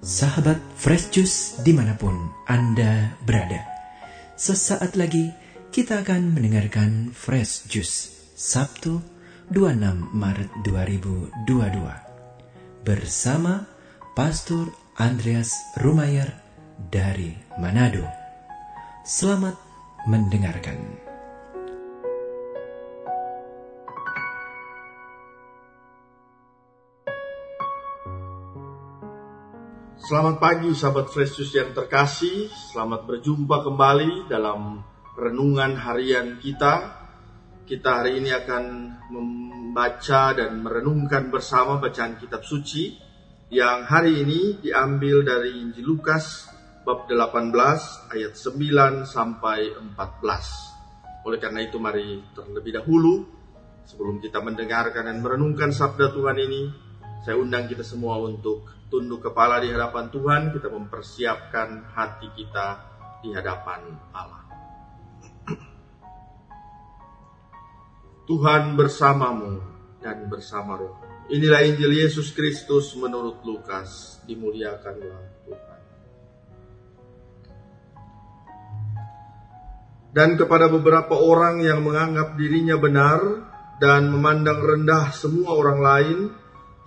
Sahabat Fresh Juice di mana pun Anda berada. Sesaat lagi kita akan mendengarkan Fresh Juice Sabtu 26 Maret 2022 bersama Pastor Andreas Rumayer dari Manado. Selamat mendengarkan. Selamat pagi sahabat Fresh yang terkasih, selamat berjumpa kembali dalam renungan harian kita. Kita hari ini akan membaca dan merenungkan bersama bacaan kitab suci yang hari ini diambil dari Injil Lukas bab 18 ayat 9 sampai 14. Oleh karena itu mari terlebih dahulu sebelum kita mendengarkan dan merenungkan sabda Tuhan ini, saya undang kita semua untuk tunduk kepala di hadapan Tuhan, kita mempersiapkan hati kita di hadapan Allah. Tuhan bersamamu dan bersama roh. Inilah Injil Yesus Kristus menurut Lukas. Dimuliakanlah Tuhan. Dan kepada beberapa orang yang menganggap dirinya benar dan memandang rendah semua orang lain,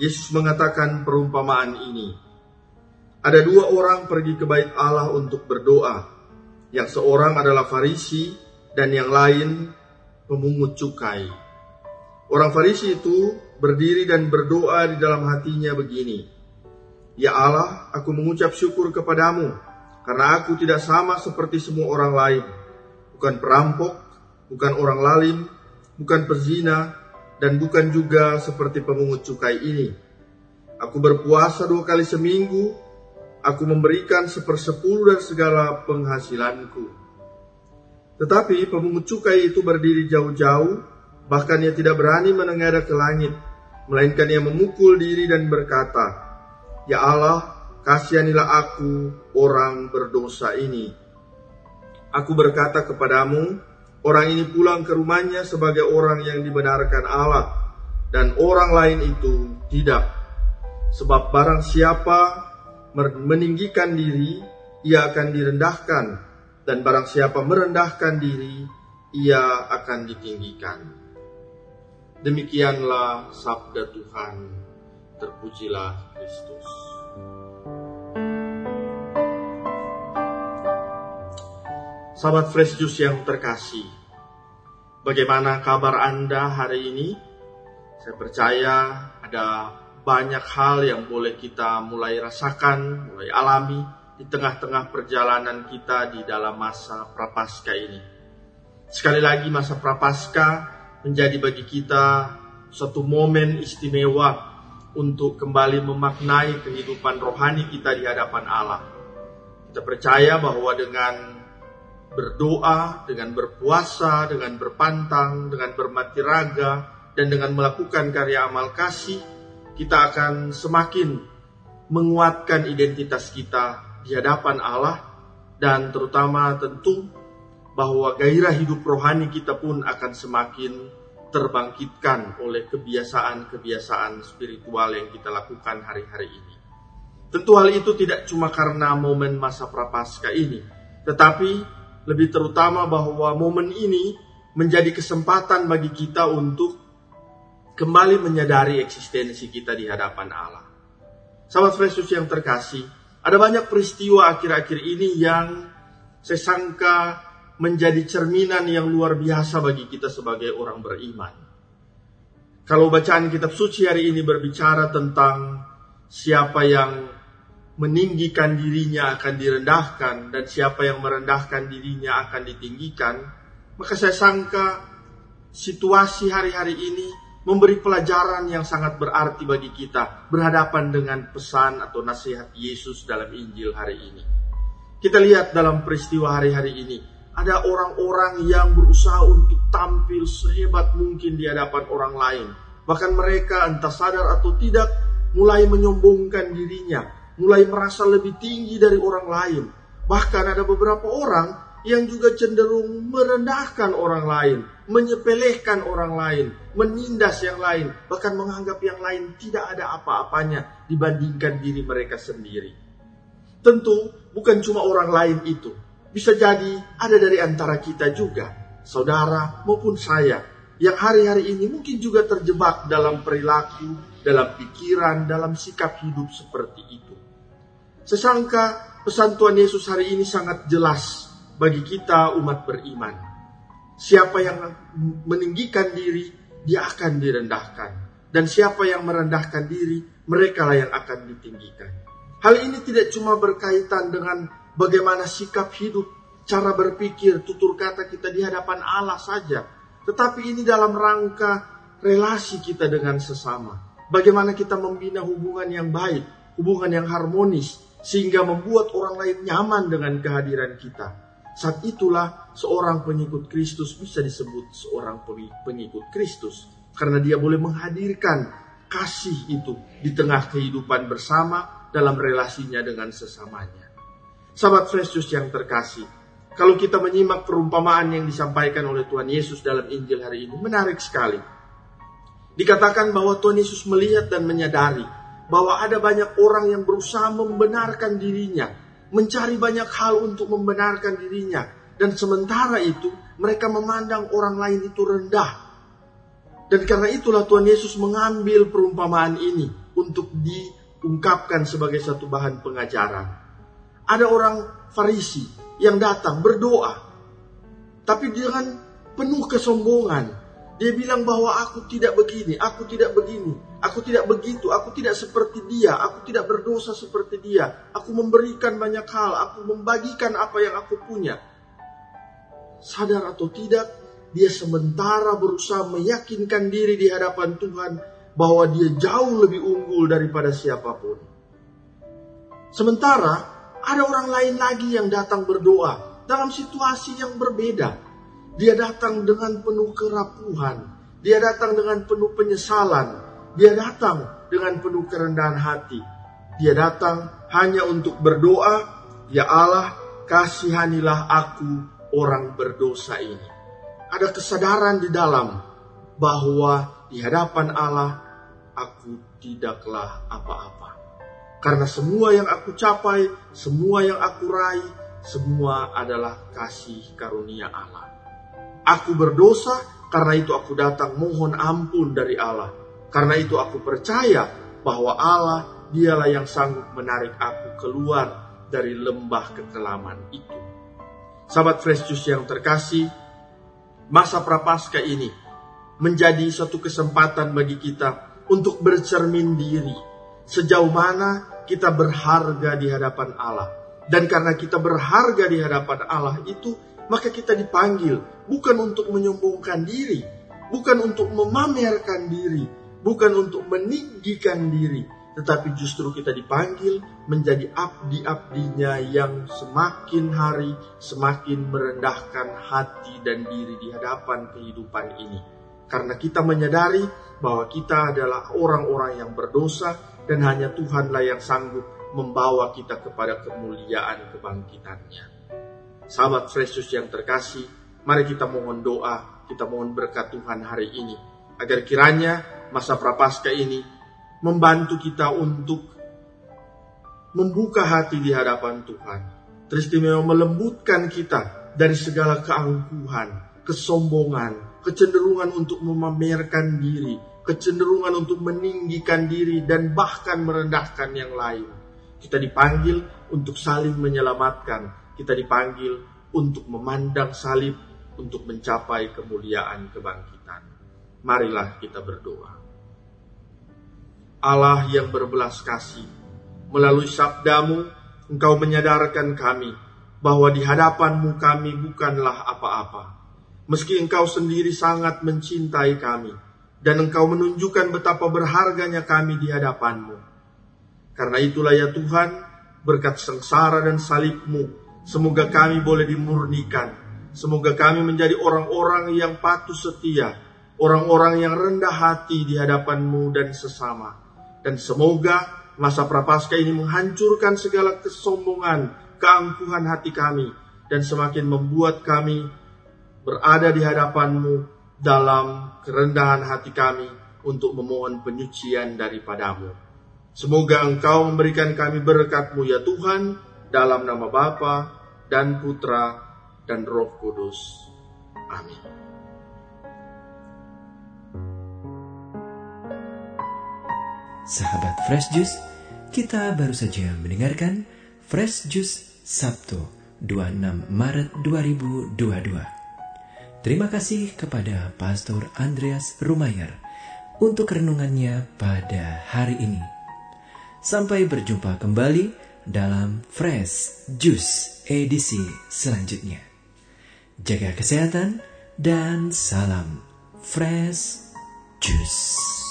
Yesus mengatakan perumpamaan ini. Ada dua orang pergi ke bait Allah untuk berdoa. Yang seorang adalah Farisi dan yang lain pemungut cukai. Orang Farisi itu berdiri dan berdoa di dalam hatinya begini. Ya Allah, aku mengucap syukur kepadamu karena aku tidak sama seperti semua orang lain. Bukan perampok, bukan orang lalim, bukan pezina, dan bukan juga seperti pemungut cukai ini. Aku berpuasa dua kali seminggu, aku memberikan sepersepuluh dari segala penghasilanku. Tetapi pemungut cukai itu berdiri jauh-jauh, bahkan ia tidak berani menengadah ke langit, melainkan ia memukul diri dan berkata, Ya Allah, kasihanilah aku orang berdosa ini. Aku berkata kepadamu, Orang ini pulang ke rumahnya sebagai orang yang dibenarkan Allah dan orang lain itu tidak. Sebab barang siapa meninggikan diri, ia akan direndahkan dan barang siapa merendahkan diri, ia akan ditinggikan. Demikianlah sabda Tuhan. Terpujilah Kristus. Sahabat Fresh Juice yang terkasih, bagaimana kabar Anda hari ini? Saya percaya ada banyak hal yang boleh kita mulai rasakan, mulai alami di tengah-tengah perjalanan kita di dalam masa prapaskah ini. Sekali lagi masa prapaskah menjadi bagi kita suatu momen istimewa untuk kembali memaknai kehidupan rohani kita di hadapan Allah. Kita percaya bahwa dengan berdoa, dengan berpuasa, dengan berpantang, dengan bermati raga, dan dengan melakukan karya amal kasih, kita akan semakin menguatkan identitas kita di hadapan Allah, dan terutama tentu bahwa gairah hidup rohani kita pun akan semakin terbangkitkan oleh kebiasaan-kebiasaan spiritual yang kita lakukan hari-hari ini. Tentu hal itu tidak cuma karena momen masa prapaskah ini, tetapi lebih terutama bahwa momen ini menjadi kesempatan bagi kita untuk kembali menyadari eksistensi kita di hadapan Allah. Sahabat Yesus yang terkasih, ada banyak peristiwa akhir-akhir ini yang saya sangka menjadi cerminan yang luar biasa bagi kita sebagai orang beriman. Kalau bacaan kitab suci hari ini berbicara tentang siapa yang meninggikan dirinya akan direndahkan dan siapa yang merendahkan dirinya akan ditinggikan, maka saya sangka situasi hari-hari ini memberi pelajaran yang sangat berarti bagi kita berhadapan dengan pesan atau nasihat Yesus dalam Injil hari ini. Kita lihat dalam peristiwa hari-hari ini, ada orang-orang yang berusaha untuk tampil sehebat mungkin di hadapan orang lain. Bahkan mereka entah sadar atau tidak mulai menyombongkan dirinya, mulai merasa lebih tinggi dari orang lain. Bahkan ada beberapa orang yang juga cenderung merendahkan orang lain, menyepelekan orang lain, menindas yang lain, bahkan menganggap yang lain tidak ada apa-apanya dibandingkan diri mereka sendiri. Tentu bukan cuma orang lain itu. Bisa jadi ada dari antara kita juga, saudara maupun saya, yang hari-hari ini mungkin juga terjebak dalam perilaku, dalam pikiran, dalam sikap hidup seperti itu. Sesangka pesan Tuhan Yesus hari ini sangat jelas bagi kita umat beriman. Siapa yang meninggikan diri, dia akan direndahkan. Dan siapa yang merendahkan diri, mereka lah yang akan ditinggikan. Hal ini tidak cuma berkaitan dengan bagaimana sikap hidup, cara berpikir, tutur kata kita di hadapan Allah saja. Tetapi ini dalam rangka relasi kita dengan sesama. Bagaimana kita membina hubungan yang baik, hubungan yang harmonis, sehingga membuat orang lain nyaman dengan kehadiran kita. Saat itulah seorang pengikut Kristus bisa disebut seorang pengikut Kristus karena dia boleh menghadirkan kasih itu di tengah kehidupan bersama dalam relasinya dengan sesamanya. Sahabat Kristus yang terkasih, kalau kita menyimak perumpamaan yang disampaikan oleh Tuhan Yesus dalam Injil hari ini, menarik sekali. Dikatakan bahwa Tuhan Yesus melihat dan menyadari bahwa ada banyak orang yang berusaha membenarkan dirinya, mencari banyak hal untuk membenarkan dirinya, dan sementara itu mereka memandang orang lain itu rendah. Dan karena itulah Tuhan Yesus mengambil perumpamaan ini untuk diungkapkan sebagai satu bahan pengajaran. Ada orang Farisi yang datang berdoa, tapi dengan penuh kesombongan. Dia bilang bahwa aku tidak begini, aku tidak begini, aku tidak begitu, aku tidak seperti dia, aku tidak berdosa seperti dia. Aku memberikan banyak hal, aku membagikan apa yang aku punya. Sadar atau tidak, dia sementara berusaha meyakinkan diri di hadapan Tuhan bahwa dia jauh lebih unggul daripada siapa pun. Sementara ada orang lain lagi yang datang berdoa dalam situasi yang berbeda. Dia datang dengan penuh kerapuhan, dia datang dengan penuh penyesalan, dia datang dengan penuh kerendahan hati. Dia datang hanya untuk berdoa, "Ya Allah, kasihanilah aku orang berdosa ini." ada kesadaran di dalam bahwa di hadapan Allah aku tidaklah apa-apa. Karena semua yang aku capai, semua yang aku raih, semua adalah kasih karunia Allah. Aku berdosa, karena itu aku datang mohon ampun dari Allah. Karena itu aku percaya bahwa Allah dialah yang sanggup menarik aku keluar dari lembah kekelaman itu. Sahabat Fresh Juice yang terkasih, masa prapaskah ini menjadi suatu kesempatan bagi kita untuk bercermin diri sejauh mana kita berharga di hadapan Allah. Dan karena kita berharga di hadapan Allah itu, maka kita dipanggil bukan untuk menyombongkan diri, bukan untuk memamerkan diri, bukan untuk meninggikan diri, tetapi justru kita dipanggil menjadi abdi-abdinya yang semakin hari semakin merendahkan hati dan diri di hadapan kehidupan ini. Karena kita menyadari bahwa kita adalah orang-orang yang berdosa dan hanya Tuhanlah yang sanggup membawa kita kepada kemuliaan kebangkitannya. Sahabat Yesus yang terkasih, mari kita mohon doa, kita mohon berkat Tuhan hari ini. Agar kiranya masa prapaskah ini membantu kita untuk membuka hati di hadapan Tuhan. Teristimewa melembutkan kita dari segala keangkuhan, kesombongan, kecenderungan untuk memamerkan diri, kecenderungan untuk meninggikan diri dan bahkan merendahkan yang lain. Kita dipanggil untuk saling menyelamatkan. Kita dipanggil untuk memandang salib untuk mencapai kemuliaan kebangkitan. Marilah kita berdoa. Allah yang berbelas kasih. Melalui sabdamu, engkau menyadarkan kami bahwa di hadapanmu kami bukanlah apa-apa. Meski engkau sendiri sangat mencintai kami, dan engkau menunjukkan betapa berharganya kami di hadapanmu. Karena itulah ya Tuhan, berkat sengsara dan salibmu, semoga kami boleh dimurnikan. Semoga kami menjadi orang-orang yang patuh setia, orang-orang yang rendah hati di hadapanmu dan sesama dan semoga masa prapaskah ini menghancurkan segala kesombongan, keangkuhan hati kami, dan semakin membuat kami berada di hadapanmu dalam kerendahan hati kami untuk memohon penyucian daripadamu. Semoga engkau memberikan kami berkatmu ya Tuhan, dalam nama Bapa dan Putra dan Roh Kudus. Amin. Sahabat Fresh Juice, kita baru saja mendengarkan Fresh Juice Sabtu 26 Maret 2022. Terima kasih kepada Pastor Andreas Rumayer untuk renungannya pada hari ini. Sampai berjumpa kembali dalam Fresh Juice edisi selanjutnya. Jaga kesehatan dan salam Fresh Juice.